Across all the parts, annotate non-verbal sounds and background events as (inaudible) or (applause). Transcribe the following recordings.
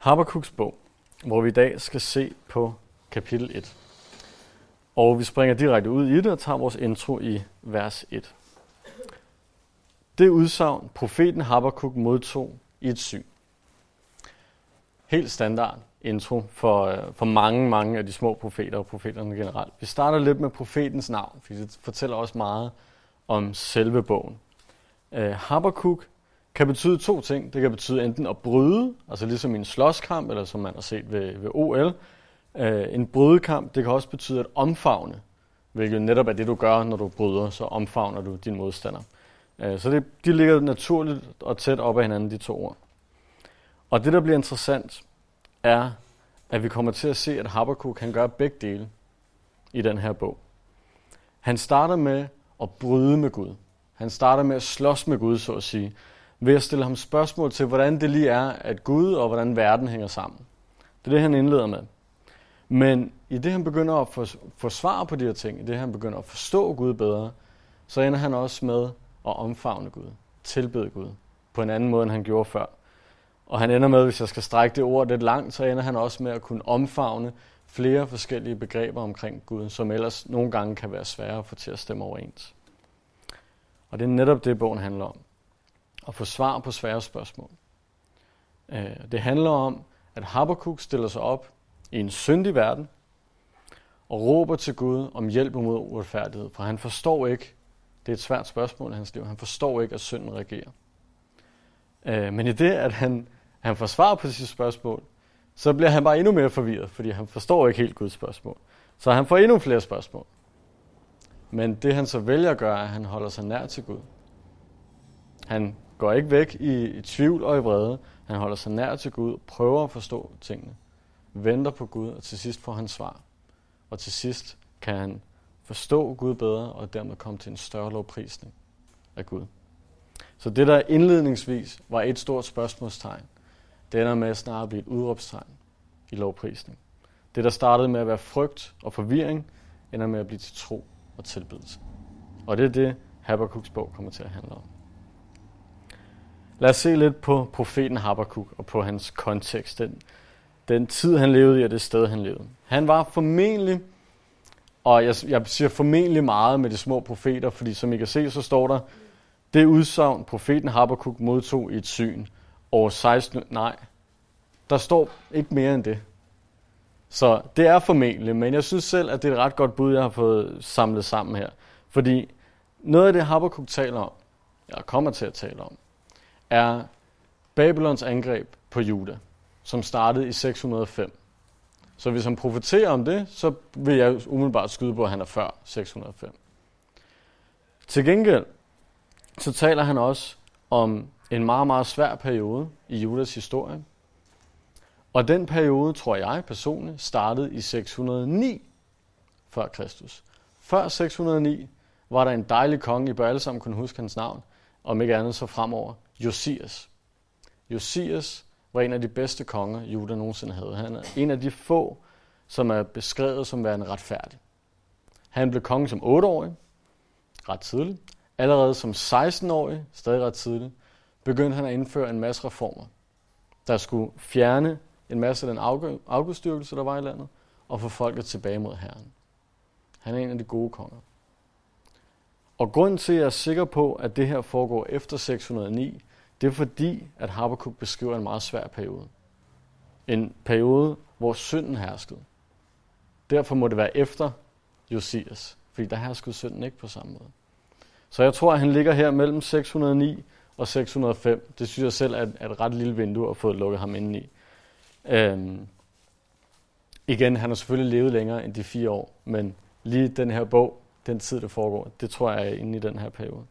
Habakkuk's bog, hvor vi i dag skal se på kapitel 1. Og vi springer direkte ud i det og tager vores intro i vers 1. Det udsagn, profeten Habakkuk modtog i et syn. Helt standard intro for, øh, for mange, mange af de små profeter og profeterne generelt. Vi starter lidt med profetens navn, for det fortæller også meget om selve bogen. Øh, uh, Habakkuk kan betyde to ting. Det kan betyde enten at bryde, altså ligesom i en slåskamp, eller som man har set ved, ved OL. Øh, en brydekamp, det kan også betyde at omfavne, hvilket netop er det, du gør, når du bryder, så omfavner du din modstander. Øh, så det, de ligger naturligt og tæt op ad hinanden, de to ord. Og det, der bliver interessant, er, at vi kommer til at se, at Habakkuk kan gøre begge dele i den her bog. Han starter med at bryde med Gud. Han starter med at slås med Gud, så at sige ved at stille ham spørgsmål til, hvordan det lige er, at Gud og hvordan verden hænger sammen. Det er det, han indleder med. Men i det, han begynder at få, få svar på de her ting, i det, han begynder at forstå Gud bedre, så ender han også med at omfavne Gud, tilbede Gud, på en anden måde, end han gjorde før. Og han ender med, hvis jeg skal strække det ord lidt langt, så ender han også med at kunne omfavne flere forskellige begreber omkring Gud, som ellers nogle gange kan være svære at få til at stemme overens. Og det er netop det, bogen handler om og få svar på svære spørgsmål. Øh, det handler om, at Habakkuk stiller sig op i en syndig verden og råber til Gud om hjælp mod uretfærdighed, for han forstår ikke, det er et svært spørgsmål i hans liv, han forstår ikke, at synden regerer. Øh, men i det, at han, han får svar på sit spørgsmål, så bliver han bare endnu mere forvirret, fordi han forstår ikke helt Guds spørgsmål. Så han får endnu flere spørgsmål. Men det han så vælger at gøre, er, at han holder sig nær til Gud. Han går ikke væk i, i tvivl og i vrede. Han holder sig nær til Gud, prøver at forstå tingene, venter på Gud, og til sidst får han svar. Og til sidst kan han forstå Gud bedre, og dermed komme til en større lovprisning af Gud. Så det, der indledningsvis var et stort spørgsmålstegn, det ender med snart at blive et udråbstegn i lovprisning. Det, der startede med at være frygt og forvirring, ender med at blive til tro og tilbedelse. Og det er det, Habakkuk's bog kommer til at handle om. Lad os se lidt på profeten Habakkuk og på hans kontekst. Den, den tid, han levede i, og det sted, han levede. Han var formentlig, og jeg, jeg siger formentlig meget med de små profeter, fordi som I kan se, så står der, det udsagn, profeten Habakkuk modtog i et syn, år 16, nej, der står ikke mere end det. Så det er formentlig, men jeg synes selv, at det er et ret godt bud, jeg har fået samlet sammen her. Fordi noget af det, Habakkuk taler om, jeg kommer til at tale om, er Babylons angreb på Juda, som startede i 605. Så hvis han profeterer om det, så vil jeg umiddelbart skyde på, at han er før 605. Til gengæld, så taler han også om en meget, meget svær periode i Judas historie. Og den periode, tror jeg personligt, startede i 609 før Kristus. Før 609 var der en dejlig konge, I bør alle sammen kunne huske hans navn, om ikke andet så fremover, Josias. Josias var en af de bedste konger, Juda nogensinde havde. Han er en af de få, som er beskrevet som værende retfærdig. Han blev konge som 8-årig, ret tidligt. Allerede som 16-årig, stadig ret tidligt, begyndte han at indføre en masse reformer, der skulle fjerne en masse af den afgudstyrkelse, der var i landet, og få folket tilbage mod Herren. Han er en af de gode konger. Og grunden til, at jeg er sikker på, at det her foregår efter 609, det er fordi, at Habakkuk beskriver en meget svær periode. En periode, hvor synden herskede. Derfor må det være efter Josias, fordi der herskede synden ikke på samme måde. Så jeg tror, at han ligger her mellem 609 og 605. Det synes jeg selv er et, er et ret lille vindue at få lukket ham ind i. Øhm, igen, han har selvfølgelig levet længere end de fire år, men lige den her bog, den tid, det foregår, det tror jeg er inde i den her periode.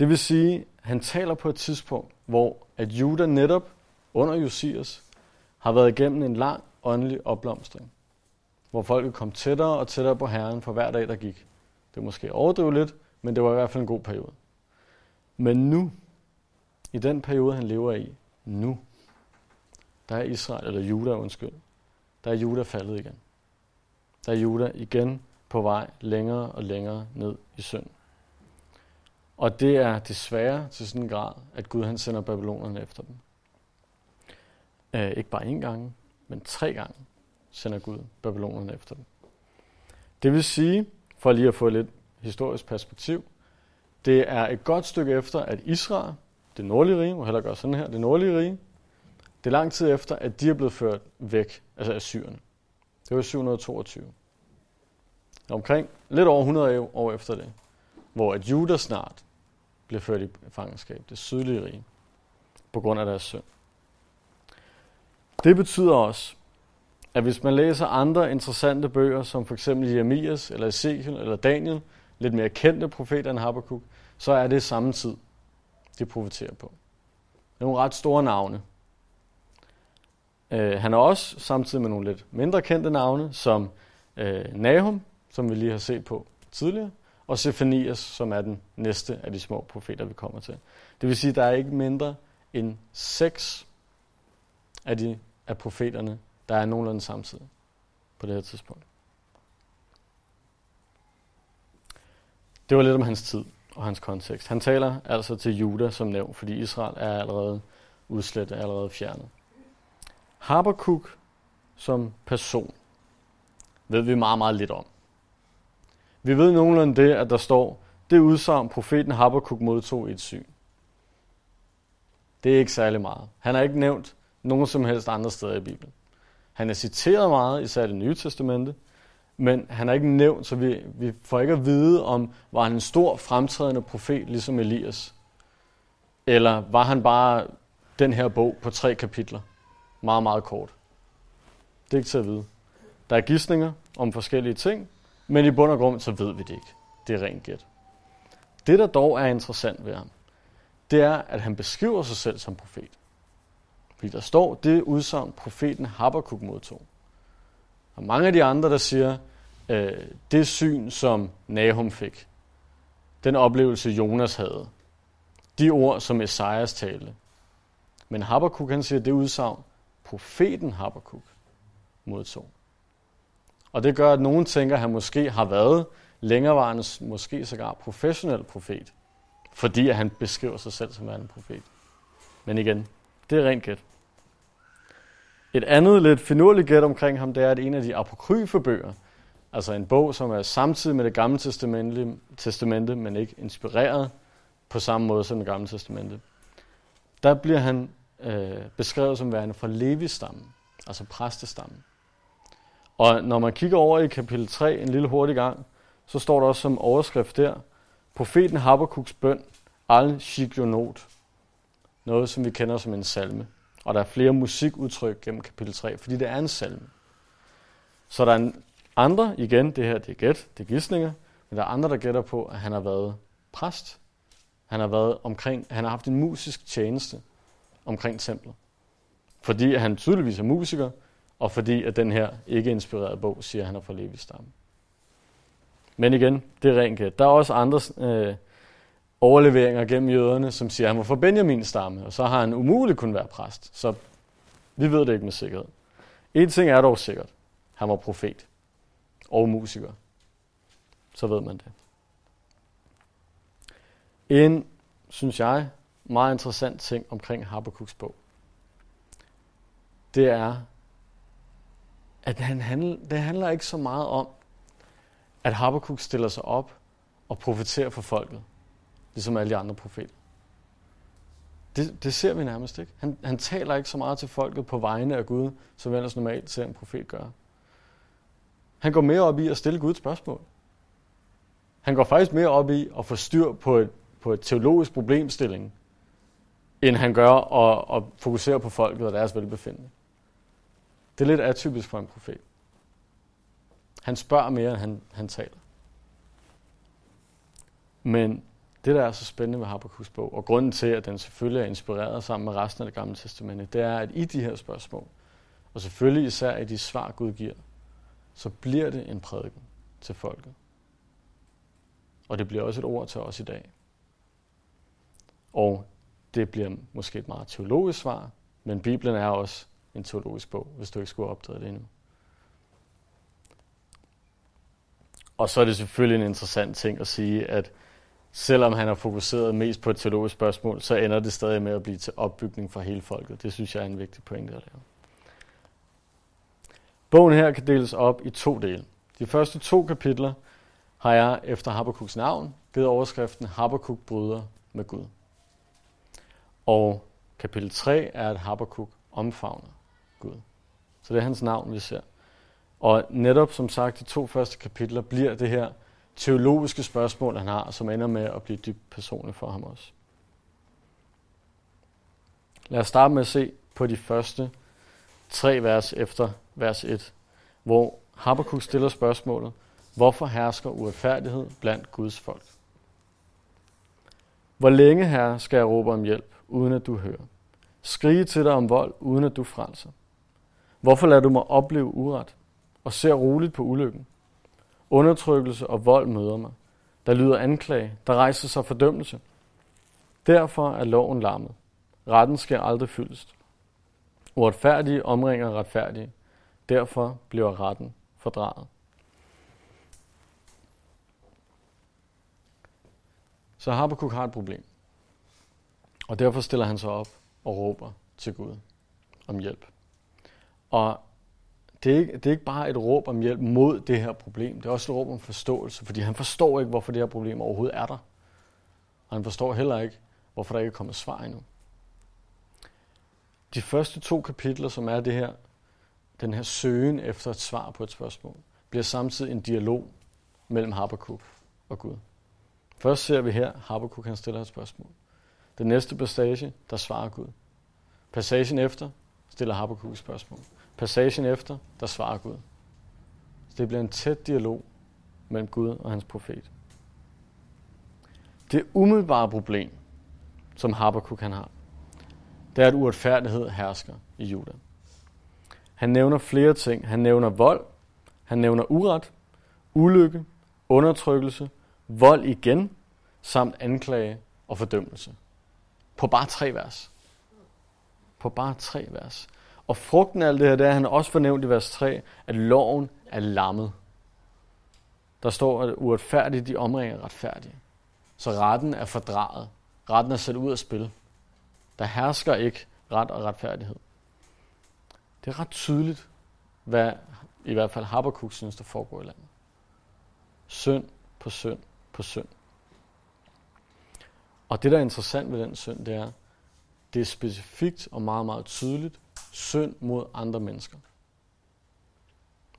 Det vil sige, at han taler på et tidspunkt, hvor at Juda netop under Josias har været igennem en lang åndelig opblomstring. Hvor folket kom tættere og tættere på Herren for hver dag, der gik. Det er måske overdrivet lidt, men det var i hvert fald en god periode. Men nu, i den periode, han lever i, nu, der er Israel, eller Juda, undskyld, der er Juda faldet igen. Der er Juda igen på vej længere og længere ned i synden. Og det er desværre til sådan en grad, at Gud han sender babylonerne efter dem. Øh, ikke bare én gang, men tre gange sender Gud babylonerne efter dem. Det vil sige, for lige at få lidt historisk perspektiv, det er et godt stykke efter, at Israel, det nordlige rige, må heller gøre sådan her, det nordlige rige, det er lang tid efter, at de er blevet ført væk, altså af syrerne. Det var 722. Omkring lidt over 100 år efter det, hvor at Juda snart bliver ført i fangenskab, det sydlige rige, på grund af deres synd. Det betyder også, at hvis man læser andre interessante bøger, som for eksempel Jeremias, eller Ezekiel, eller Daniel, lidt mere kendte profeter end Habakkuk, så er det samme tid, de profeterer på. Det er nogle ret store navne. Uh, han er også samtidig med nogle lidt mindre kendte navne, som uh, Nahum, som vi lige har set på tidligere, og Sefanias, som er den næste af de små profeter, vi kommer til. Det vil sige, at der er ikke mindre end seks af, de, af profeterne, der er nogenlunde samtidig på det her tidspunkt. Det var lidt om hans tid og hans kontekst. Han taler altså til Juda som nævnt, fordi Israel er allerede udslettet, er allerede fjernet. Habakkuk som person ved vi meget, meget lidt om. Vi ved nogenlunde det, at der står, det udsagn profeten Habakkuk modtog i et syn. Det er ikke særlig meget. Han er ikke nævnt nogen som helst andre steder i Bibelen. Han er citeret meget, især i det nye testamente, men han er ikke nævnt, så vi, vi får ikke at vide, om var han en stor fremtrædende profet, ligesom Elias, eller var han bare den her bog på tre kapitler, meget, meget kort. Det er ikke til at vide. Der er gissninger om forskellige ting, men i bund og grund, så ved vi det ikke. Det er rent gæt. Det, der dog er interessant ved ham, det er, at han beskriver sig selv som profet. Fordi der står det udsagn, profeten Habakkuk modtog. Og mange af de andre, der siger, øh, det syn, som Nahum fik, den oplevelse, Jonas havde, de ord, som Esajas talte. Men Habakkuk, han siger, det udsagn, profeten Habakkuk modtog. Og det gør, at nogen tænker, at han måske har været længerevarende, måske sågar professionel profet, fordi at han beskriver sig selv som en profet. Men igen, det er rent gæt. Et andet lidt finurligt gæt omkring ham, det er, at en af de apokryfe bøger, altså en bog, som er samtidig med det gamle testamente, testamente men ikke inspireret på samme måde som det gamle testamente, der bliver han øh, beskrevet som værende fra Levi-stammen, altså præstestammen. Og når man kigger over i kapitel 3 en lille hurtig gang, så står der også som overskrift der, profeten Habakkuk's bøn, al shigionot, noget som vi kender som en salme. Og der er flere musikudtryk gennem kapitel 3, fordi det er en salme. Så der er en andre, igen, det her det er gæt, det er gidsninger, men der er andre, der gætter på, at han har været præst. Han har været omkring, han har haft en musisk tjeneste omkring templet. Fordi han tydeligvis er musiker, og fordi at den her ikke inspirerede bog siger, at han er fra Levis stamme. Men igen, det er rent gæt. Der er også andre øh, overleveringer gennem jøderne, som siger, at han var fra Benjamins stamme, og så har han umuligt kun være præst. Så vi ved det ikke med sikkerhed. En ting er dog sikkert. Han var profet og musiker. Så ved man det. En, synes jeg, meget interessant ting omkring Habakkuk's bog, det er, at han handl, det handler ikke så meget om, at Habakkuk stiller sig op og profeterer for folket, ligesom alle de andre profeter. Det, det ser vi nærmest ikke. Han, han taler ikke så meget til folket på vegne af Gud, som vi ellers normalt ser en profet gøre. Han går mere op i at stille Gud spørgsmål. Han går faktisk mere op i at få styr på et, på et teologisk problemstilling, end han gør at, at fokusere på folket og deres velbefindende. Det er lidt atypisk for en profet. Han spørger mere, end han, han taler. Men det, der er så spændende med Habakkuk's bog, og grunden til, at den selvfølgelig er inspireret sammen med resten af det gamle testamente, det er, at i de her spørgsmål, og selvfølgelig især i de svar, Gud giver, så bliver det en prædiken til folket. Og det bliver også et ord til os i dag. Og det bliver måske et meget teologisk svar, men Bibelen er også en teologisk bog, hvis du ikke skulle opdage det endnu. Og så er det selvfølgelig en interessant ting at sige, at selvom han har fokuseret mest på et teologisk spørgsmål, så ender det stadig med at blive til opbygning for hele folket. Det synes jeg er en vigtig pointe at lave. Bogen her kan deles op i to dele. De første to kapitler har jeg efter Habakkuk's navn givet overskriften Habakkuk bryder med Gud. Og kapitel 3 er, at Habakkuk omfavner Gud. Så det er hans navn, vi ser. Og netop som sagt, de to første kapitler bliver det her teologiske spørgsmål, han har, som ender med at blive dybt personligt for ham også. Lad os starte med at se på de første tre vers efter vers 1, hvor Habakkuk stiller spørgsmålet, hvorfor hersker uretfærdighed blandt Guds folk? Hvor længe, her skal jeg råbe om hjælp, uden at du hører? Skrige til dig om vold, uden at du frelser? Hvorfor lader du mig opleve uret, og ser roligt på ulykken? Undertrykkelse og vold møder mig. Der lyder anklage, der rejser sig fordømmelse. Derfor er loven lammet. Retten skal aldrig fyldes. Uretfærdige omringer retfærdige. Derfor bliver retten fordraget. Så Habakkuk har et problem. Og derfor stiller han sig op og råber til Gud om hjælp. Og det er, ikke, det er ikke bare et råb om hjælp mod det her problem, det er også et råb om forståelse, fordi han forstår ikke, hvorfor det her problem overhovedet er der. Og han forstår heller ikke, hvorfor der ikke er kommet svar endnu. De første to kapitler, som er det her, den her søgen efter et svar på et spørgsmål, bliver samtidig en dialog mellem Habakkuk og Gud. Først ser vi her, Habakkuk han stiller et spørgsmål. Den næste passage, der svarer Gud. Passagen efter stiller Habakkuk et spørgsmål. Passagen efter, der svarer Gud. Så det bliver en tæt dialog mellem Gud og hans profet. Det umiddelbare problem, som Habakkuk kan har, det er, at uretfærdighed hersker i Juda. Han nævner flere ting. Han nævner vold, han nævner uret, ulykke, undertrykkelse, vold igen, samt anklage og fordømmelse. På bare tre vers. På bare tre vers. Og frugten af alt det her, det er, han også fornævnt i vers 3, at loven er lammet. Der står, at uretfærdigt de omringer retfærdige. Så retten er fordraget. Retten er sat ud af spil. Der hersker ikke ret og retfærdighed. Det er ret tydeligt, hvad i hvert fald Habakkuk synes, der foregår i landet. Synd på synd på synd. Og det, der er interessant ved den synd, det er, det er specifikt og meget, meget tydeligt synd mod andre mennesker.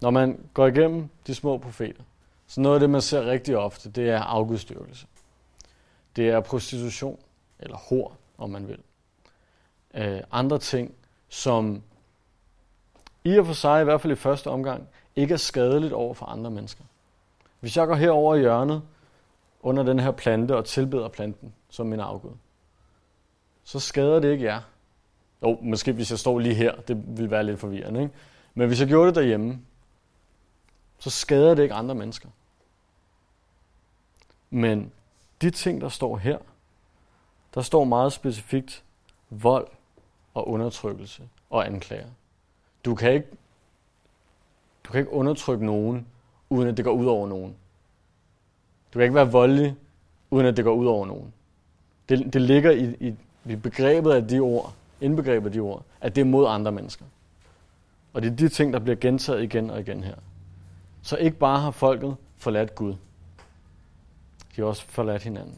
Når man går igennem de små profeter, så noget af det, man ser rigtig ofte, det er afgudstyrkelse. Det er prostitution, eller hår, om man vil. Øh, andre ting, som i og for sig, i hvert fald i første omgang, ikke er skadeligt over for andre mennesker. Hvis jeg går herover i hjørnet under den her plante og tilbeder planten som min afgud, så skader det ikke jer. Jo, måske hvis jeg står lige her, det vil være lidt forvirrende. Ikke? Men hvis jeg gjorde det derhjemme, så skader det ikke andre mennesker. Men de ting, der står her, der står meget specifikt vold og undertrykkelse og anklager. Du kan ikke, du kan ikke undertrykke nogen, uden at det går ud over nogen. Du kan ikke være voldelig, uden at det går ud over nogen. Det, det ligger i, i, i begrebet af de ord, indbegrebet af de ord, at det er mod andre mennesker. Og det er de ting, der bliver gentaget igen og igen her. Så ikke bare har folket forladt Gud. De har også forladt hinanden.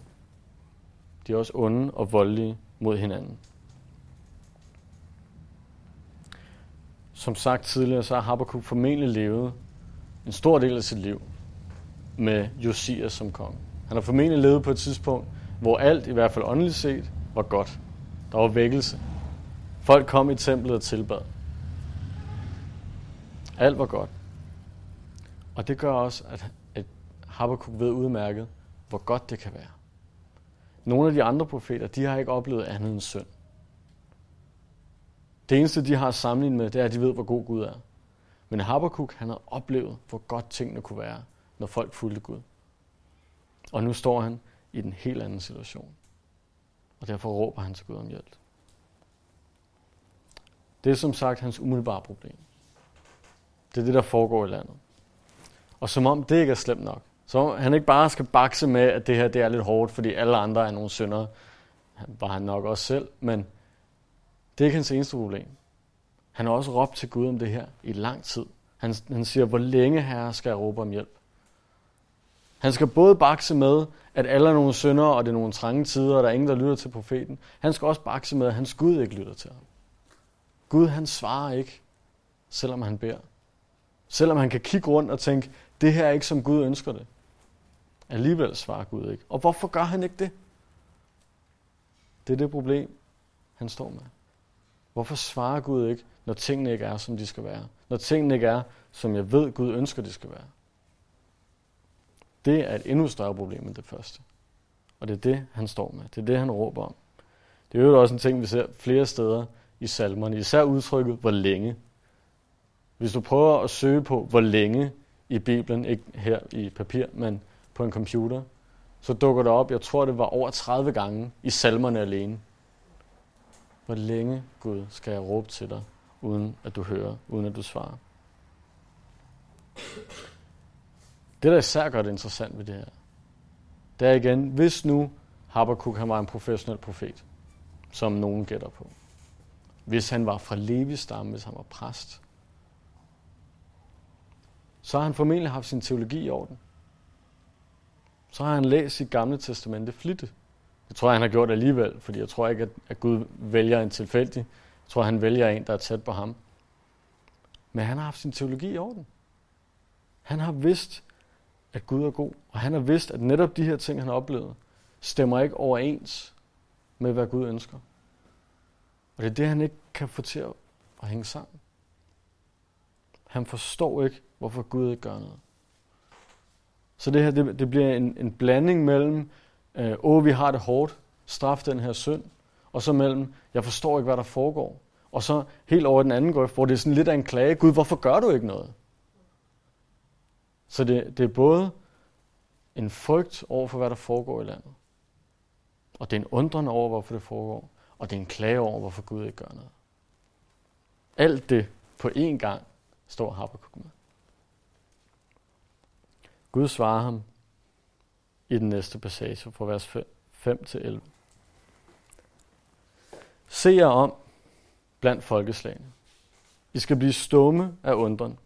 De er også onde og voldelige mod hinanden. Som sagt tidligere, så har Habakkuk formentlig levet en stor del af sit liv med Josias som konge. Han har formentlig levet på et tidspunkt, hvor alt, i hvert fald åndeligt set, var godt. Der var vækkelse. Folk kom i templet og tilbad. Alt var godt. Og det gør også, at, at Habakkuk ved udmærket, hvor godt det kan være. Nogle af de andre profeter, de har ikke oplevet andet end synd. Det eneste, de har sammenlignet med, det er, at de ved, hvor god Gud er. Men Habakkuk, han har oplevet, hvor godt tingene kunne være, når folk fulgte Gud. Og nu står han i den helt anden situation. Og derfor råber han til Gud om hjælp. Det er som sagt hans umiddelbare problem. Det er det, der foregår i landet. Og som om det ikke er slemt nok, Så han ikke bare skal bakse med, at det her det er lidt hårdt, fordi alle andre er nogle syndere. Var han nok også selv, men det er ikke hans eneste problem. Han har også råbt til Gud om det her i lang tid. Han, han siger, hvor længe herre skal jeg råbe om hjælp? Han skal både bakse med, at alle er nogle syndere, og det er nogle trange tider, og der er ingen, der lytter til profeten. Han skal også bakse med, at hans Gud ikke lytter til ham. Gud, han svarer ikke, selvom han beder. Selvom han kan kigge rundt og tænke, det her er ikke som Gud ønsker det. Alligevel svarer Gud ikke. Og hvorfor gør han ikke det? Det er det problem, han står med. Hvorfor svarer Gud ikke, når tingene ikke er, som de skal være? Når tingene ikke er, som jeg ved, Gud ønsker, de skal være? Det er et endnu større problem end det første. Og det er det, han står med. Det er det, han råber om. Det er jo også en ting, vi ser flere steder i salmerne. Især udtrykket, hvor længe. Hvis du prøver at søge på, hvor længe i Bibelen, ikke her i papir, men på en computer, så dukker det op, jeg tror det var over 30 gange i salmerne alene. Hvor længe, Gud, skal jeg råbe til dig, uden at du hører, uden at du svarer? Det, der især gør det interessant ved det her, det er igen, hvis nu Habakkuk han var en professionel profet, som nogen gætter på. Hvis han var fra Levis hvis han var præst, så har han formentlig haft sin teologi i orden. Så har han læst sit gamle testamente flittigt. Det tror jeg, han har gjort alligevel, fordi jeg tror ikke, at Gud vælger en tilfældig. Jeg tror, han vælger en, der er tæt på ham. Men han har haft sin teologi i orden. Han har vidst, at Gud er god, og han har vidst, at netop de her ting, han har oplevet, stemmer ikke overens med, hvad Gud ønsker. Og det er det, han ikke kan få til at hænge sammen. Han forstår ikke, hvorfor Gud ikke gør noget. Så det her, det, det bliver en, en blanding mellem, øh, åh, vi har det hårdt, straf den her synd, og så mellem, jeg forstår ikke, hvad der foregår. Og så helt over den anden grøft, hvor det er sådan lidt af en klage, Gud, hvorfor gør du ikke noget? Så det, det er både en frygt over for, hvad der foregår i landet, og det er en undrende over, hvorfor det foregår, og det er en klage over, hvorfor Gud ikke gør noget. Alt det på én gang står Habakkuk med. Gud svarer ham i den næste passage fra vers 5 til 11. Se jer om blandt folkeslagene. I skal blive stumme af undren,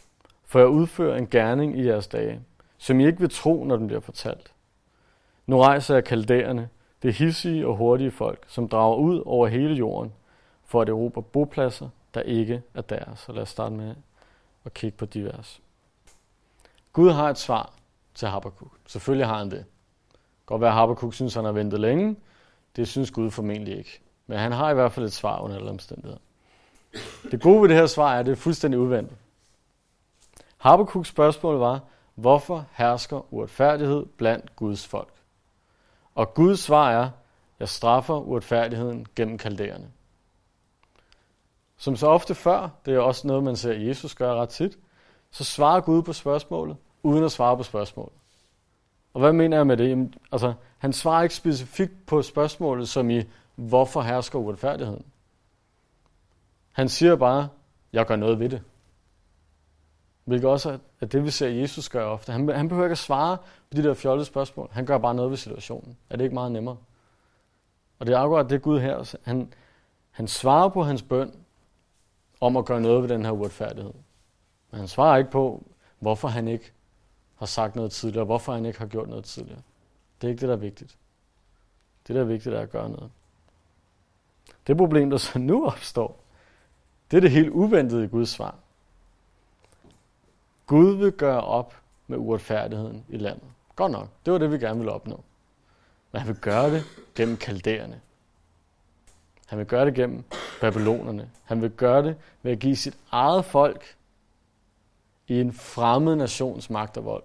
for jeg udfører en gerning i jeres dage, som I ikke vil tro, når den bliver fortalt. Nu rejser jeg kaldæerne, det hissige og hurtige folk, som drager ud over hele jorden for at erobre bopladser, der ikke er deres. Så lad os starte med at kigge på de vers. Gud har et svar til Habakkuk. Selvfølgelig har han det. Godt være, at Habakkuk synes, han har ventet længe. Det synes Gud formentlig ikke. Men han har i hvert fald et svar under alle omstændigheder. Det gode ved det her svar er, at det er fuldstændig udvendt. Habakkuks spørgsmål var, hvorfor hersker uretfærdighed blandt Guds folk? Og Guds svar er, jeg straffer uretfærdigheden gennem kaldererne. Som så ofte før, det er også noget, man ser Jesus gøre ret tit, så svarer Gud på spørgsmålet, uden at svare på spørgsmålet. Og hvad mener jeg med det? Jamen, altså, han svarer ikke specifikt på spørgsmålet, som i, hvorfor hersker uretfærdigheden? Han siger bare, jeg gør noget ved det. Hvilket også er det, vi ser Jesus gøre ofte. Han, han behøver ikke at svare på de der fjollede spørgsmål. Han gør bare noget ved situationen. Er det ikke meget nemmere? Og det er akkurat det Gud her. Altså, han, han svarer på hans bøn om at gøre noget ved den her uretfærdighed. Men han svarer ikke på, hvorfor han ikke har sagt noget tidligere, hvorfor han ikke har gjort noget tidligere. Det er ikke det, der er vigtigt. Det, der er vigtigt, er at gøre noget. Det problem, der så nu opstår, det er det helt uventede i Guds svar. Gud vil gøre op med uretfærdigheden i landet. Godt nok, det var det, vi gerne ville opnå. Men han vil gøre det gennem kaldererne. Han vil gøre det gennem babylonerne. Han vil gøre det ved at give sit eget folk i en fremmed nations magt og vold.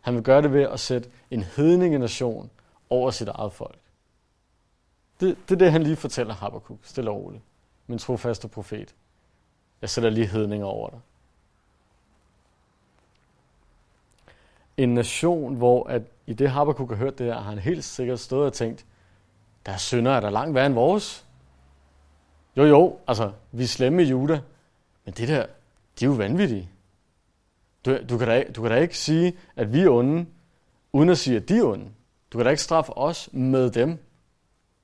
Han vil gøre det ved at sætte en hedningenation over sit eget folk. Det, det er det, han lige fortæller Habakkuk, stille og roligt. Min trofaste profet. Jeg sætter lige hedninger over dig. En nation, hvor at i det Habakkuk har hørt det her, har han helt sikkert stået og tænkt, der er synder, er der langt værre end vores. Jo jo, altså, vi er slemme i Juda, men det der, de er jo vanvittige. Du, du, kan da, du kan da ikke sige, at vi er onde, uden at sige, at de er onde. Du kan da ikke straffe os med dem.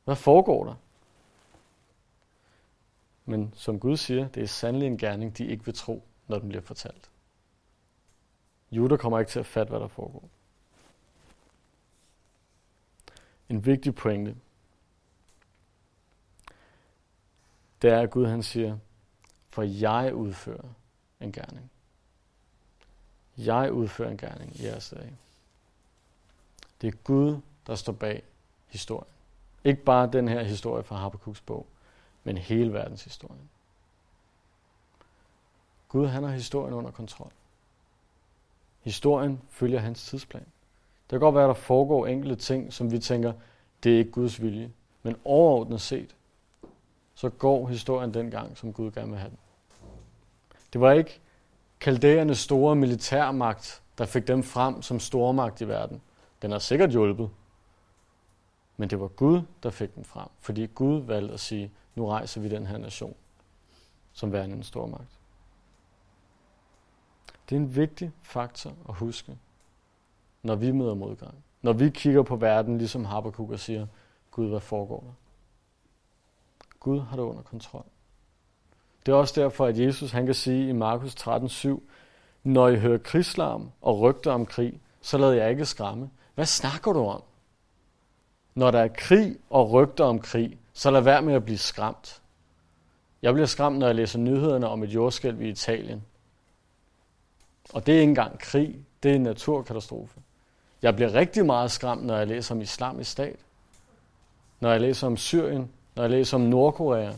Hvad foregår der? Men som Gud siger, det er sandelig en gerning, de ikke vil tro, når den bliver fortalt. Judah kommer ikke til at fatte, hvad der foregår. En vigtig pointe, det er, at Gud han siger, for jeg udfører en gerning. Jeg udfører en gerning i jeres dag. Det er Gud, der står bag historien. Ikke bare den her historie fra Habakkuk's bog, men hele verdens historie. Gud han har historien under kontrol. Historien følger hans tidsplan. Det kan godt være, at der foregår enkelte ting, som vi tænker, det er ikke Guds vilje. Men overordnet set, så går historien den gang, som Gud gerne vil have den. Det var ikke kaldæernes store militærmagt, der fik dem frem som stormagt i verden. Den har sikkert hjulpet. Men det var Gud, der fik den frem, fordi Gud valgte at sige, nu rejser vi den her nation som værende en stormagt. Det er en vigtig faktor at huske, når vi møder modgang. Når vi kigger på verden, ligesom Habakkuk og siger, Gud, hvad foregår der? Gud har det under kontrol. Det er også derfor, at Jesus han kan sige i Markus 13:7, når I hører krigslarm og rygter om krig, så lader jeg ikke skræmme. Hvad snakker du om? Når der er krig og rygter om krig, så lad være med at blive skræmt. Jeg bliver skræmt, når jeg læser nyhederne om et jordskælv i Italien. Og det er ikke engang krig, det er en naturkatastrofe. Jeg bliver rigtig meget skræmt, når jeg læser om islamisk stat. Når jeg læser om Syrien, når jeg læser om Nordkorea.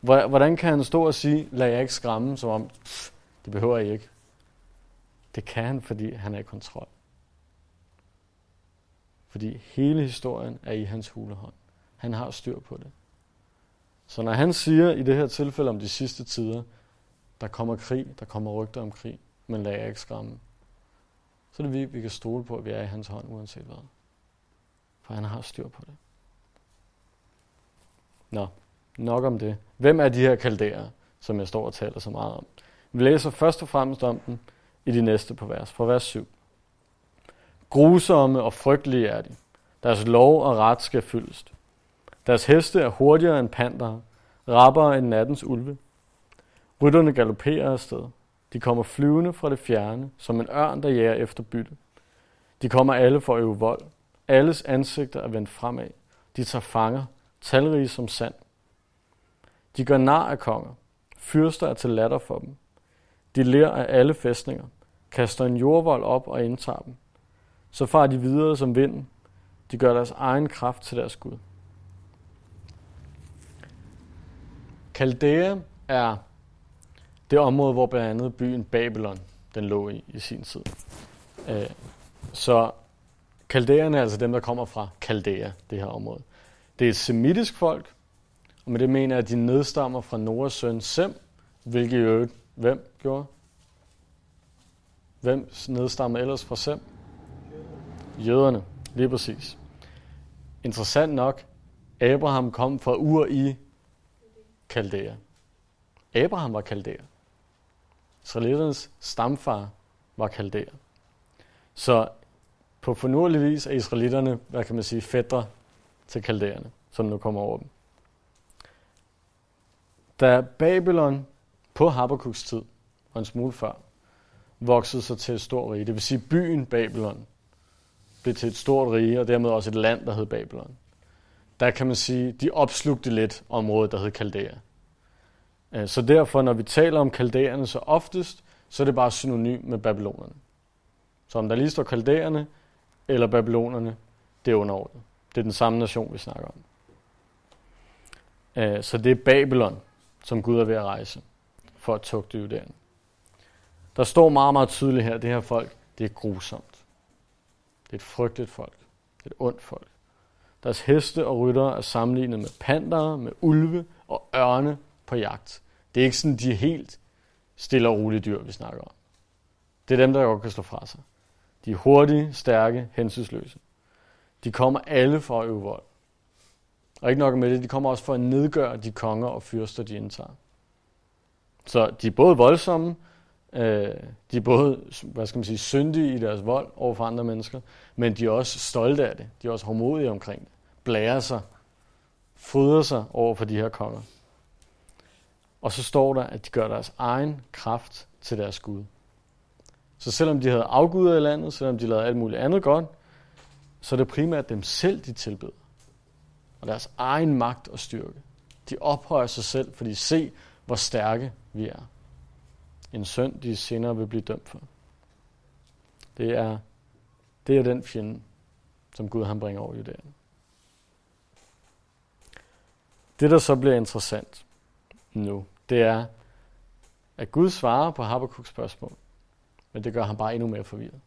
Hvordan kan han stå og sige, lad jeg ikke skræmme, som om, pff, det behøver jeg ikke. Det kan han, fordi han er i kontrol. Fordi hele historien er i hans hulehånd. Han har styr på det. Så når han siger i det her tilfælde om de sidste tider, der kommer krig, der kommer rygter om krig, men lad jer ikke skræmme, så er det vi, vi kan stole på, at vi er i hans hånd, uanset hvad. For han har styr på det. Nå, nok om det. Hvem er de her kalderer, som jeg står og taler så meget om? Vi læser først og fremmest om dem i de næste på vers, fra vers 7. Grusomme og frygtelige er de. Deres lov og ret skal fyldes. Deres heste er hurtigere end panter, rappere end nattens ulve. Rytterne galopperer afsted. De kommer flyvende fra det fjerne, som en ørn, der jager efter bytte. De kommer alle for at øve vold. Alles ansigter er vendt fremad. De tager fanger, talrige som sand. De gør nar af konger. Fyrster er til latter for dem. De ler af alle fæstninger, kaster en jordvold op og indtager dem. Så farer de videre som vinden. De gør deres egen kraft til deres Gud. Kaldea er det område, hvor blandt andet byen Babylon den lå i i sin tid. Øh, så kaldæerne er altså dem, der kommer fra Kaldea, det her område. Det er et semitisk folk, og med det mener jeg, at de nedstammer fra Noras søn Sem, hvilket jo hvem gjorde? Hvem nedstammer ellers fra Sem? Jøderne, lige præcis. Interessant nok, Abraham kom fra Ur i Kaldea. Abraham var kaldæer. Israeliternes stamfar var Kaldea. Så på fornuelig vis er israelitterne, hvad kan man sige, fædre til kaldæerne, som nu kommer over dem. Da Babylon på Habakkuk's tid, og en smule før, voksede sig til et stort rige, det vil sige byen Babylon, blev til et stort rige, og dermed også et land, der hed Babylon. Der kan man sige, de opslugte lidt området, der hed Kaldæa. Øh, så derfor, når vi taler om kaldæerne så oftest, så er det bare synonym med babylonerne. Så om der lige står kaldæerne eller babylonerne, det er underordnet. Det er den samme nation, vi snakker om. Øh, så det er Babylon, som Gud er ved at rejse for at tugte Judæen. Der står meget, meget tydeligt her, det her folk, det er grusomt. Det er et frygteligt folk. Det er et ondt folk. Deres heste og ryttere er sammenlignet med pantere, med ulve og ørne på jagt. Det er ikke sådan, de helt stille og rolige dyr, vi snakker om. Det er dem, der godt kan slå fra sig. De er hurtige, stærke, hensynsløse. De kommer alle for at øve vold. Og ikke nok med det, de kommer også for at nedgøre de konger og fyrster, de indtager. Så de er både voldsomme, Øh, de er både, hvad skal man sige, syndige i deres vold over for andre mennesker, men de er også stolte af det. De er også hårdmodige omkring det. Blærer sig, fryder sig over for de her konger. Og så står der, at de gør deres egen kraft til deres Gud. Så selvom de havde afguder i landet, selvom de lavede alt muligt andet godt, så er det primært dem selv, de tilbeder. Og deres egen magt og styrke. De ophøjer sig selv, fordi se, hvor stærke vi er. En synd, de senere vil blive dømt for. Det er, det er den fjende, som Gud han bringer over Judæen. Det, der så bliver interessant nu, det er, at Gud svarer på Habakkuk's spørgsmål, men det gør ham bare endnu mere forvirret.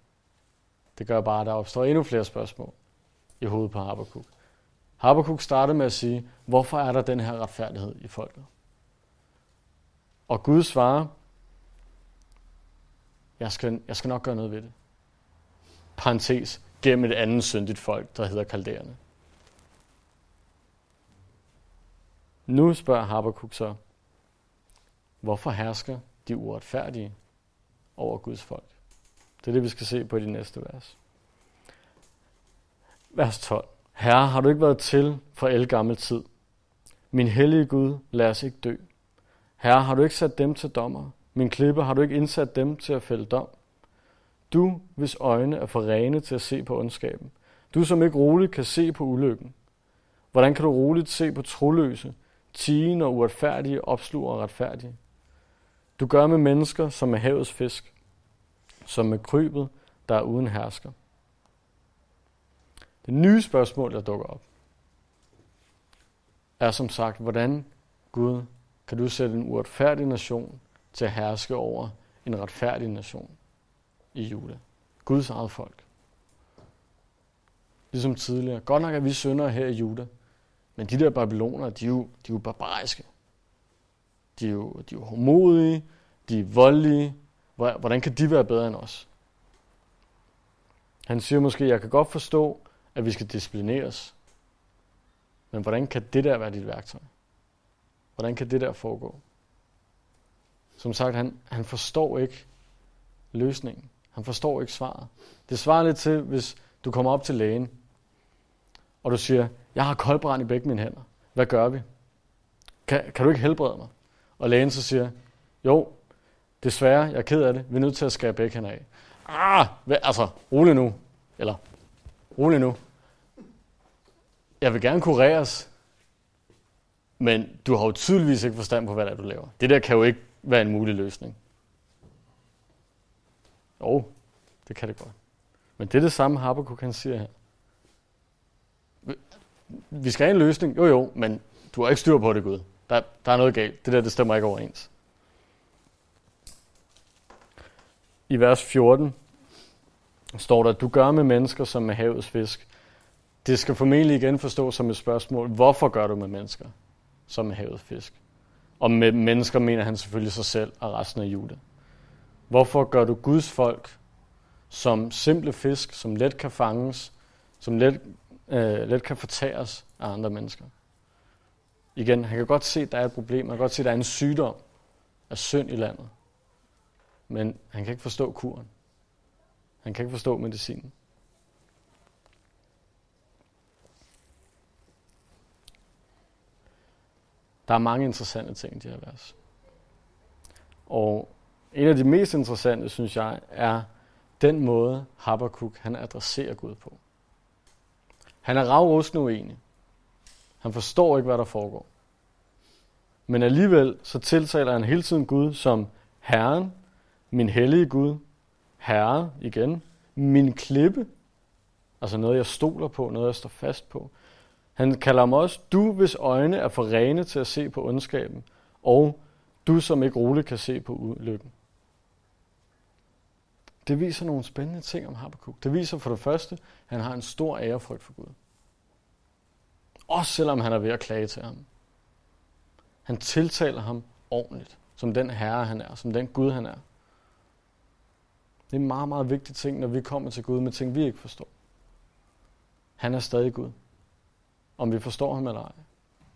Det gør bare, at der opstår endnu flere spørgsmål i hovedet på Habakkuk. Habakkuk startede med at sige, hvorfor er der den her retfærdighed i folket? Og Gud svarer, jeg skal, jeg skal nok gøre noget ved det. Parentes, gennem et andet syndigt folk, der hedder kalderne. Nu spørger Habakkuk så, hvorfor hersker de uretfærdige over Guds folk? Det er det, vi skal se på i de næste vers. Vers 12. Herre, har du ikke været til for el gammel tid? Min hellige Gud, lad os ikke dø. Herre, har du ikke sat dem til dommer? Min klippe, har du ikke indsat dem til at fælde dom? Du, hvis øjne er for rene til at se på ondskaben. Du, som ikke roligt kan se på ulykken. Hvordan kan du roligt se på troløse, tigende og uretfærdige opsluger og retfærdige? Du gør med mennesker som med havets fisk, som med krybet, der er uden hersker. Det nye spørgsmål, der dukker op, er som sagt, hvordan Gud kan du sætte en uretfærdig nation til at herske over en retfærdig nation i Juda. Guds eget folk. Ligesom tidligere. Godt nok er vi syndere her i Juda, men de der babyloner, de er jo, de er jo barbariske. De er jo, de er jo homodige, de er voldelige. Hvordan kan de være bedre end os? Han siger måske, jeg kan godt forstå, at vi skal disciplineres. Men hvordan kan det der være dit værktøj? Hvordan kan det der foregå? Som sagt, han, han forstår ikke løsningen. Han forstår ikke svaret. Det svarer lidt til, hvis du kommer op til lægen, og du siger, jeg har koldbrand i begge mine hænder. Hvad gør vi? Kan, kan du ikke helbrede mig? Og lægen så siger, jo, desværre, jeg er ked af det. Vi er nødt til at skære begge hænder af. Ah, hvad, altså, rolig nu. Eller, rolig nu. Jeg vil gerne kureres, men du har jo tydeligvis ikke forstand på, hvad det er, du laver. Det der kan jo ikke være en mulig løsning. Jo, det kan det godt. Men det er det samme, Habakkuk kan sige her. Vi skal have en løsning. Jo, jo, men du har ikke styr på det, Gud. Der, der er noget galt. Det der, det stemmer ikke overens. I vers 14 står der, du gør med mennesker som med havets fisk. Det skal formentlig igen forstås som et spørgsmål. Hvorfor gør du med mennesker som med havets fisk? Og med mennesker mener han selvfølgelig sig selv og resten af Juda. Hvorfor gør du Guds folk som simple fisk, som let kan fanges, som let, øh, let kan fortæres af andre mennesker? Igen, han kan godt se, at der er et problem. Han kan godt se, at der er en sygdom af synd i landet. Men han kan ikke forstå kuren. Han kan ikke forstå medicinen. Der er mange interessante ting i de her vers. Og en af de mest interessante, synes jeg, er den måde, Habakkuk han adresserer Gud på. Han er ravrustende uenig. Han forstår ikke, hvad der foregår. Men alligevel så tiltaler han hele tiden Gud som Herren, min hellige Gud, Herre igen, min klippe, altså noget, jeg stoler på, noget, jeg står fast på. Han kalder ham også, du hvis øjne er for rene til at se på ondskaben, og du som ikke roligt kan se på ulykken. Det viser nogle spændende ting om Habakkuk. Det viser for det første, at han har en stor ærefrygt for Gud. Også selvom han er ved at klage til ham. Han tiltaler ham ordentligt, som den herre han er, som den Gud han er. Det er en meget, meget vigtig ting, når vi kommer til Gud med ting, vi ikke forstår. Han er stadig Gud. Om vi forstår ham eller ej.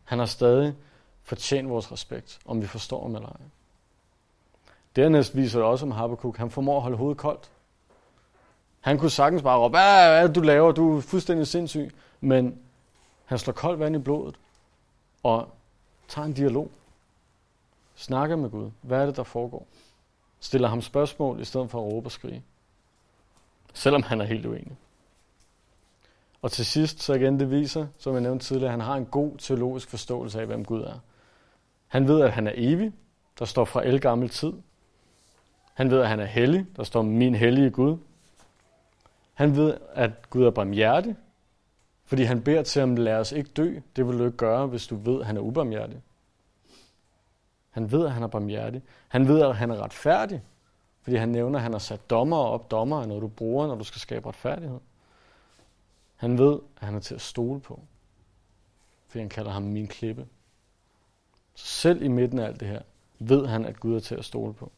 Han har stadig fortjent vores respekt, om vi forstår ham eller ej. Dernæst viser det også om Habakkuk, han formår at holde hovedet koldt. Han kunne sagtens bare råbe, hvad er det, du laver? Du er fuldstændig sindssyg. Men han slår koldt vand i blodet og tager en dialog. Snakker med Gud. Hvad er det, der foregår? Stiller ham spørgsmål i stedet for at råbe og skrige. Selvom han er helt uenig. Og til sidst, så igen det viser, som jeg nævnte tidligere, at han har en god teologisk forståelse af, hvem Gud er. Han ved, at han er evig, der står fra el gammel tid. Han ved, at han er hellig, der står min hellige Gud. Han ved, at Gud er barmhjertig, fordi han beder til ham, lad os ikke dø. Det vil du ikke gøre, hvis du ved, at han er ubarmhjertig. Han ved, at han er barmhjertig. Han ved, at han er retfærdig, fordi han nævner, at han har sat dommer op. Dommer er noget, du bruger, når du skal skabe retfærdighed. Han ved, at han er til at stole på, fordi han kalder ham min klippe. Så selv i midten af alt det her, ved han, at Gud er til at stole på.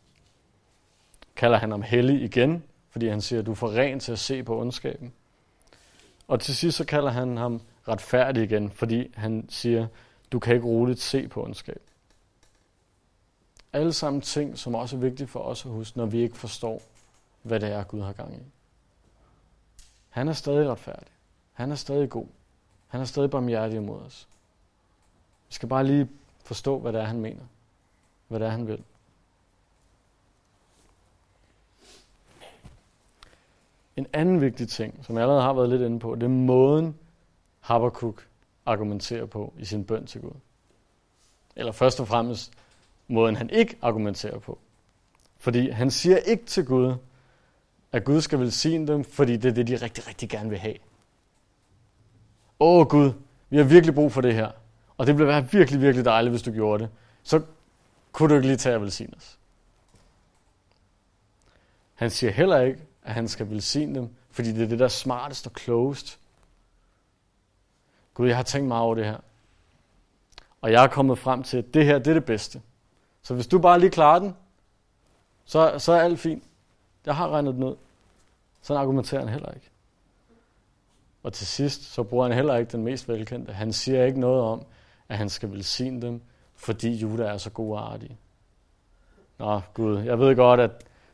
Kalder han ham hellig igen, fordi han siger, at du er for ren til at se på ondskaben. Og til sidst så kalder han ham retfærdig igen, fordi han siger, du kan ikke roligt se på ondskab. Alle sammen ting, som også er vigtige for os at huske, når vi ikke forstår, hvad det er, Gud har gang i. Han er stadig retfærdig. Han er stadig god. Han er stadig barmhjertig imod os. Vi skal bare lige forstå, hvad det er, han mener. Hvad det er, han vil. En anden vigtig ting, som jeg allerede har været lidt inde på, det er måden, Habakkuk argumenterer på i sin bøn til Gud. Eller først og fremmest måden, han ikke argumenterer på. Fordi han siger ikke til Gud, at Gud skal velsigne dem, fordi det er det, de rigtig, rigtig gerne vil have. Åh Gud, vi har virkelig brug for det her. Og det ville være virkelig, virkelig dejligt, hvis du gjorde det. Så kunne du ikke lige tage at velsigne os. Han siger heller ikke, at han skal velsigne dem, fordi det er det, der er smartest og klogest. Gud, jeg har tænkt meget over det her. Og jeg er kommet frem til, at det her det er det bedste. Så hvis du bare lige klarer den, så, så er alt fint. Jeg har regnet den ud. Sådan argumenterer han heller ikke. Og til sidst, så bruger han heller ikke den mest velkendte. Han siger ikke noget om, at han skal velsigne dem, fordi Juda er så god og artig. Nå, Gud, jeg ved godt, at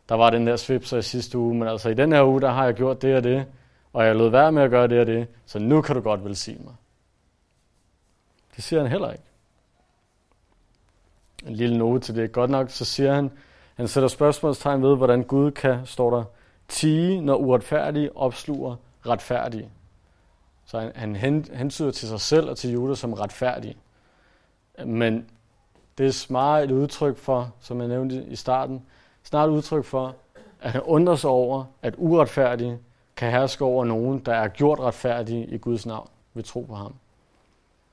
der var den der svipser i sidste uge, men altså i den her uge, der har jeg gjort det og det, og jeg lod være med at gøre det og det, så nu kan du godt velsigne mig. Det siger han heller ikke. En lille note til det. Godt nok, så siger han, han sætter spørgsmålstegn ved, hvordan Gud kan, står der, tige, når uretfærdige opsluger retfærdige. Så han, han hentyder til sig selv og til Judas som retfærdig. Men det er smart et udtryk for, som jeg nævnte i starten, snart udtryk for, at han undrer sig over, at uretfærdige kan herske over nogen, der er gjort retfærdige i Guds navn ved tro på ham.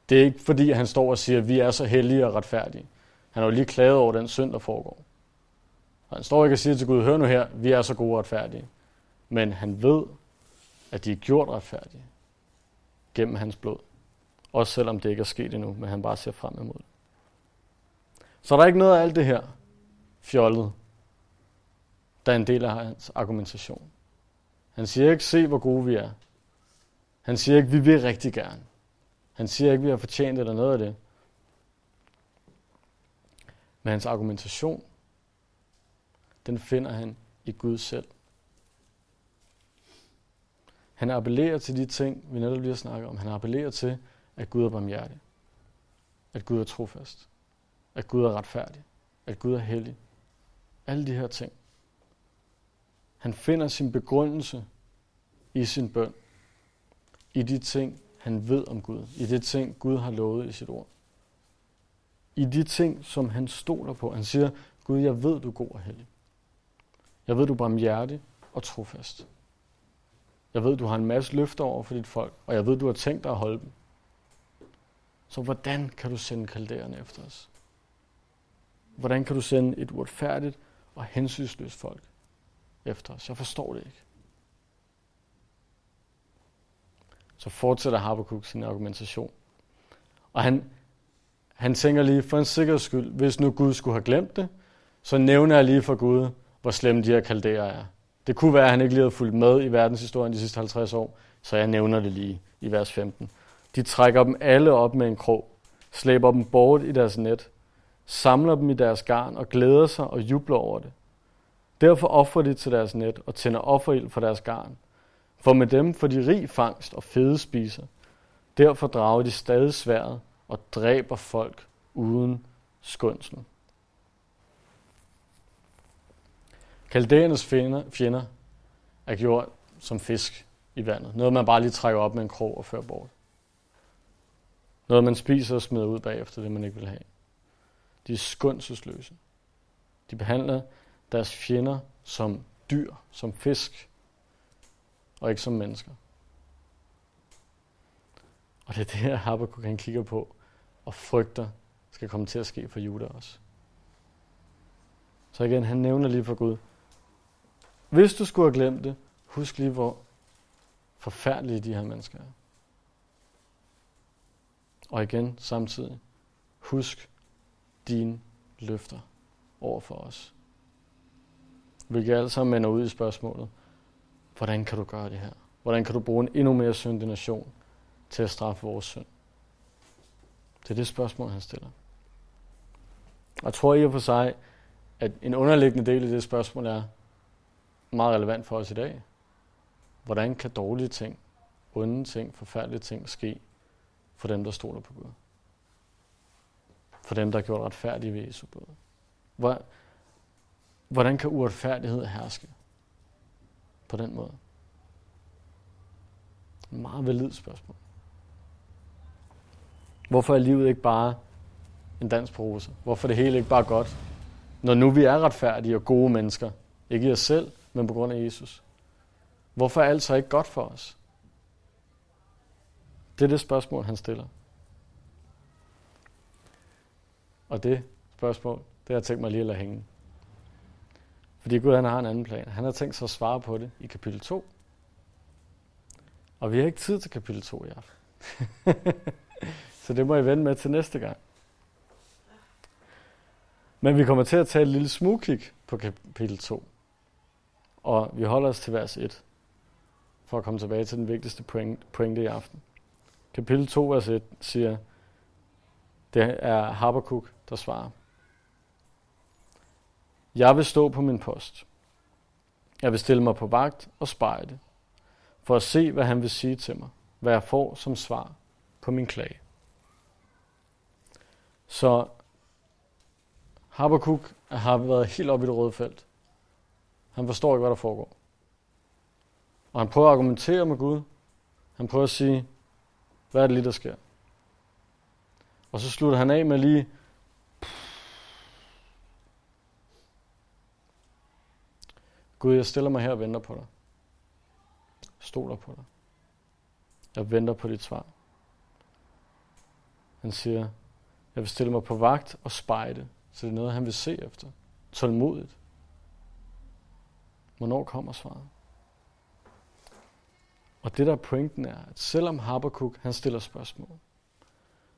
Det er ikke fordi, han står og siger, at vi er så hellige og retfærdige. Han har jo lige klaget over den synd, der foregår. Og han står ikke og siger til Gud, hør nu her, vi er så gode og retfærdige. Men han ved, at de er gjort retfærdige gennem hans blod. Også selvom det ikke er sket endnu, men han bare ser frem imod det. Så er ikke noget af alt det her fjollet, der er en del af hans argumentation. Han siger ikke, se hvor gode vi er. Han siger ikke, vi vil rigtig gerne. Han siger ikke, vi har fortjent eller noget af det. Men hans argumentation, den finder han i Gud selv. Han appellerer til de ting, vi netop lige har snakket om. Han appellerer til, at Gud er barmhjertig. At Gud er trofast. At Gud er retfærdig. At Gud er hellig. Alle de her ting. Han finder sin begrundelse i sin bøn. I de ting, han ved om Gud. I de ting, Gud har lovet i sit ord. I de ting, som han stoler på. Han siger, Gud, jeg ved, du er god og hellig. Jeg ved, du er barmhjertig og trofast. Jeg ved, du har en masse løfter over for dit folk, og jeg ved, du har tænkt dig at holde dem. Så hvordan kan du sende kalderne efter os? Hvordan kan du sende et uretfærdigt og hensynsløst folk efter os? Jeg forstår det ikke. Så fortsætter Habakkuk sin argumentation. Og han, han tænker lige, for en sikkerheds skyld, hvis nu Gud skulle have glemt det, så nævner jeg lige for Gud, hvor slemme de her kalderer er. Det kunne være, at han ikke lige havde fulgt med i verdenshistorien de sidste 50 år, så jeg nævner det lige i vers 15. De trækker dem alle op med en krog, slæber dem bort i deres net. samler dem i deres garn og glæder sig og jubler over det. Derfor offrer de til deres net og tænder offerild for deres garn. For med dem får de rig fangst og fede spiser. Derfor drager de stadig sværet og dræber folk uden skønsel. Kaldæernes fjender, fjender er gjort som fisk i vandet. Noget, man bare lige trækker op med en krog og fører bort. Noget, man spiser og smider ud bagefter, det man ikke vil have. De er skundselsløse. De behandler deres fjender som dyr, som fisk, og ikke som mennesker. Og det er det her, Habakkuk han kigger på og frygter skal komme til at ske for Juda også. Så igen, han nævner lige for Gud. Hvis du skulle have glemt det, husk lige, hvor forfærdelige de her mennesker er. Og igen, samtidig, husk dine løfter over for os hvilket alt sammen ender ud i spørgsmålet, hvordan kan du gøre det her? Hvordan kan du bruge en endnu mere syndig nation til at straffe vores synd? Det er det spørgsmål, han stiller. Og jeg tror i og for sig, at en underliggende del af det spørgsmål er meget relevant for os i dag. Hvordan kan dårlige ting, onde ting, forfærdelige ting ske for dem, der stoler på Gud? For dem, der har gjort retfærdige ved Jesu blod. Hvordan kan uretfærdighed herske på den måde? En meget valid spørgsmål. Hvorfor er livet ikke bare en dans på roser? Hvorfor er det hele ikke bare godt? Når nu vi er retfærdige og gode mennesker, ikke i os selv, men på grund af Jesus. Hvorfor er alt så ikke godt for os? Det er det spørgsmål, han stiller. Og det spørgsmål, det har jeg tænkt mig lige at lade hænge. Fordi Gud han har en anden plan. Han har tænkt sig at svare på det i kapitel 2. Og vi har ikke tid til kapitel 2 i aften. (laughs) Så det må I vende med til næste gang. Men vi kommer til at tage et lille smugkig på kapitel 2. Og vi holder os til vers 1, for at komme tilbage til den vigtigste pointe i aften. Kapitel 2, vers 1 siger, det er Habakkuk, der svarer. Jeg vil stå på min post. Jeg vil stille mig på vagt og spejde, for at se, hvad han vil sige til mig, hvad jeg får som svar på min klage. Så Habakkuk har været helt oppe i det røde felt. Han forstår ikke, hvad der foregår. Og han prøver at argumentere med Gud. Han prøver at sige, hvad er det lige, der sker? Og så slutter han af med lige, Gud, jeg stiller mig her og venter på dig. Stoler på dig. Jeg venter på dit svar. Han siger, jeg vil stille mig på vagt og spejde, så det er noget, han vil se efter. Tålmodigt. Hvornår kommer svaret? Og det der er pointen er, at selvom Habakkuk han stiller spørgsmål,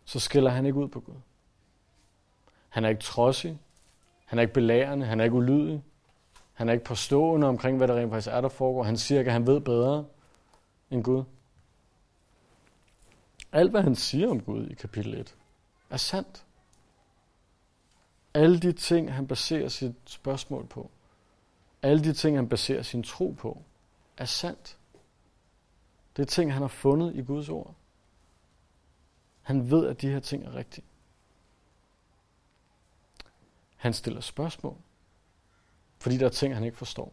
så skiller han ikke ud på Gud. Han er ikke trodsig, han er ikke belærende, han er ikke ulydig, han er ikke påstående omkring, hvad der rent faktisk er, der foregår. Han siger ikke, at han ved bedre end Gud. Alt, hvad han siger om Gud i kapitel 1, er sandt. Alle de ting, han baserer sit spørgsmål på, alle de ting, han baserer sin tro på, er sandt. Det er ting, han har fundet i Guds ord. Han ved, at de her ting er rigtige. Han stiller spørgsmål, fordi der er ting, han ikke forstår.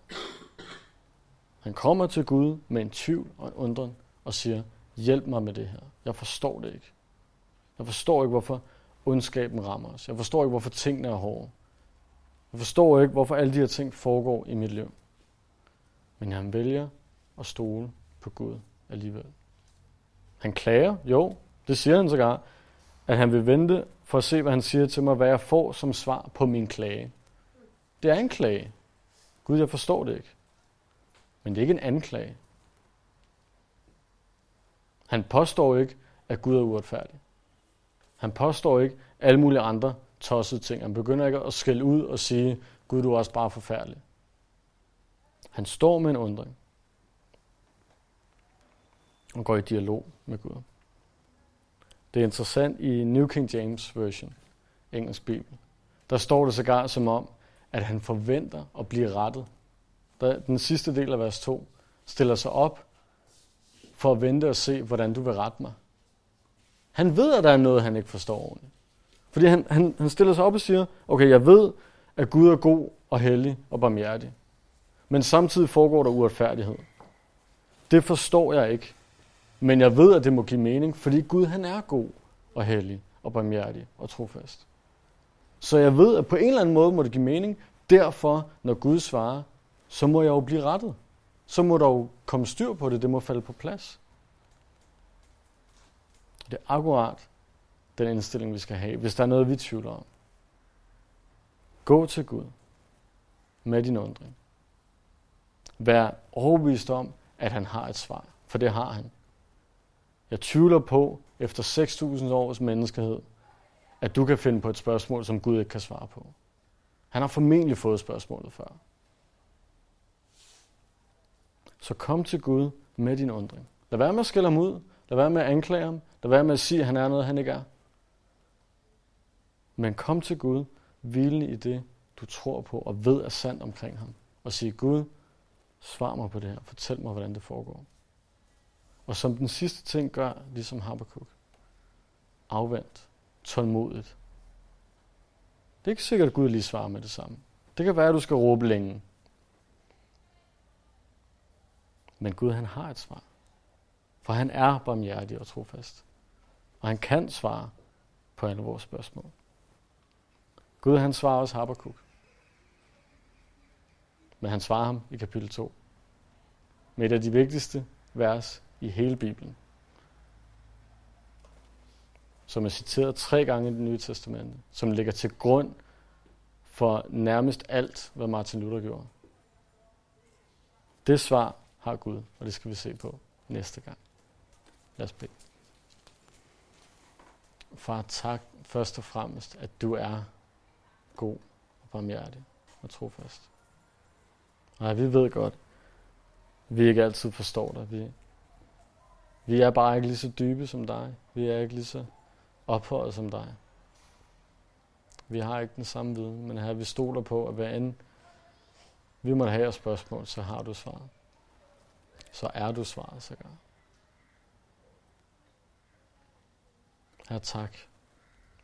Han kommer til Gud med en tvivl og en undren og siger, hjælp mig med det her. Jeg forstår det ikke. Jeg forstår ikke, hvorfor ondskaben rammer os. Jeg forstår ikke, hvorfor tingene er hårde. Jeg forstår ikke, hvorfor alle de her ting foregår i mit liv. Men han vælger at stole på Gud alligevel. Han klager, jo, det siger han sågar, at han vil vente for at se, hvad han siger til mig, hvad jeg får som svar på min klage. Det er en klage. Gud, jeg forstår det ikke. Men det er ikke en anklage. Han påstår ikke, at Gud er uretfærdig. Han påstår ikke alle mulige andre tossede ting. Han begynder ikke at skælde ud og sige, Gud, du er også bare forfærdelig. Han står med en undring og går i dialog med Gud. Det er interessant i New King James Version, engelsk bibel, der står det sågar som om, at han forventer at blive rettet. Der, den sidste del af vers 2 stiller sig op for at vente og se, hvordan du vil rette mig. Han ved, at der er noget, han ikke forstår ordentligt. Fordi han, han, han stiller sig op og siger, okay, jeg ved, at Gud er god og hellig og barmhjertig. Men samtidig foregår der uretfærdighed. Det forstår jeg ikke. Men jeg ved, at det må give mening, fordi Gud han er god og hellig og barmhjertig og trofast. Så jeg ved, at på en eller anden måde må det give mening. Derfor, når Gud svarer, så må jeg jo blive rettet. Så må der jo komme styr på det. Det må falde på plads. Det er akkurat den indstilling, vi skal have, hvis der er noget, vi tvivler om. Gå til Gud med din undring. Vær overbevist om, at han har et svar, for det har han. Jeg tvivler på, efter 6.000 års menneskehed, at du kan finde på et spørgsmål, som Gud ikke kan svare på. Han har formentlig fået spørgsmålet før. Så kom til Gud med din undring. Lad være med at skælde ham ud. Lad være med at anklage ham. Lad være med at sige, at han er noget, han ikke er. Men kom til Gud, hvilende i det, du tror på og ved er sandt omkring ham. Og sige, Gud, svar mig på det her. Fortæl mig, hvordan det foregår. Og som den sidste ting gør, ligesom Habakkuk. Afvent. Tålmodigt. Det er ikke sikkert, at Gud lige svarer med det samme. Det kan være, at du skal råbe længe. Men Gud, han har et svar. For han er barmhjertig og trofast. Og han kan svare på alle vores spørgsmål. Gud, han svarer også Habakkuk. Men han svarer ham i kapitel 2. Med et af de vigtigste vers i hele Bibelen. Som er citeret tre gange i det nye testamente. Som ligger til grund for nærmest alt, hvad Martin Luther gjorde. Det svar har Gud, og det skal vi se på næste gang. Lad os bede. Far, tak først og fremmest, at du er god og barmhjertig og trofast. Nej, vi ved godt, vi ikke altid forstår dig. Vi, vi er bare ikke lige så dybe som dig. Vi er ikke lige så ophøjet som dig. Vi har ikke den samme viden, men her vi stoler på, at hver anden vi måtte have et spørgsmål, så har du svaret. Så er du svaret, så gør. Her tak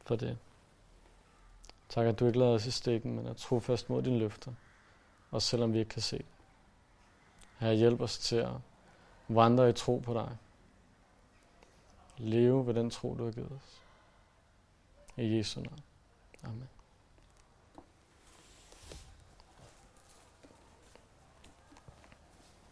for det. Tak, at du ikke lader os i stikken, men er trofast mod dine løfter, og selvom vi ikke kan se det. Her hjælp os til at vandre i tro på dig. Leve ved den tro, du har givet os. I Jesu navn. Amen.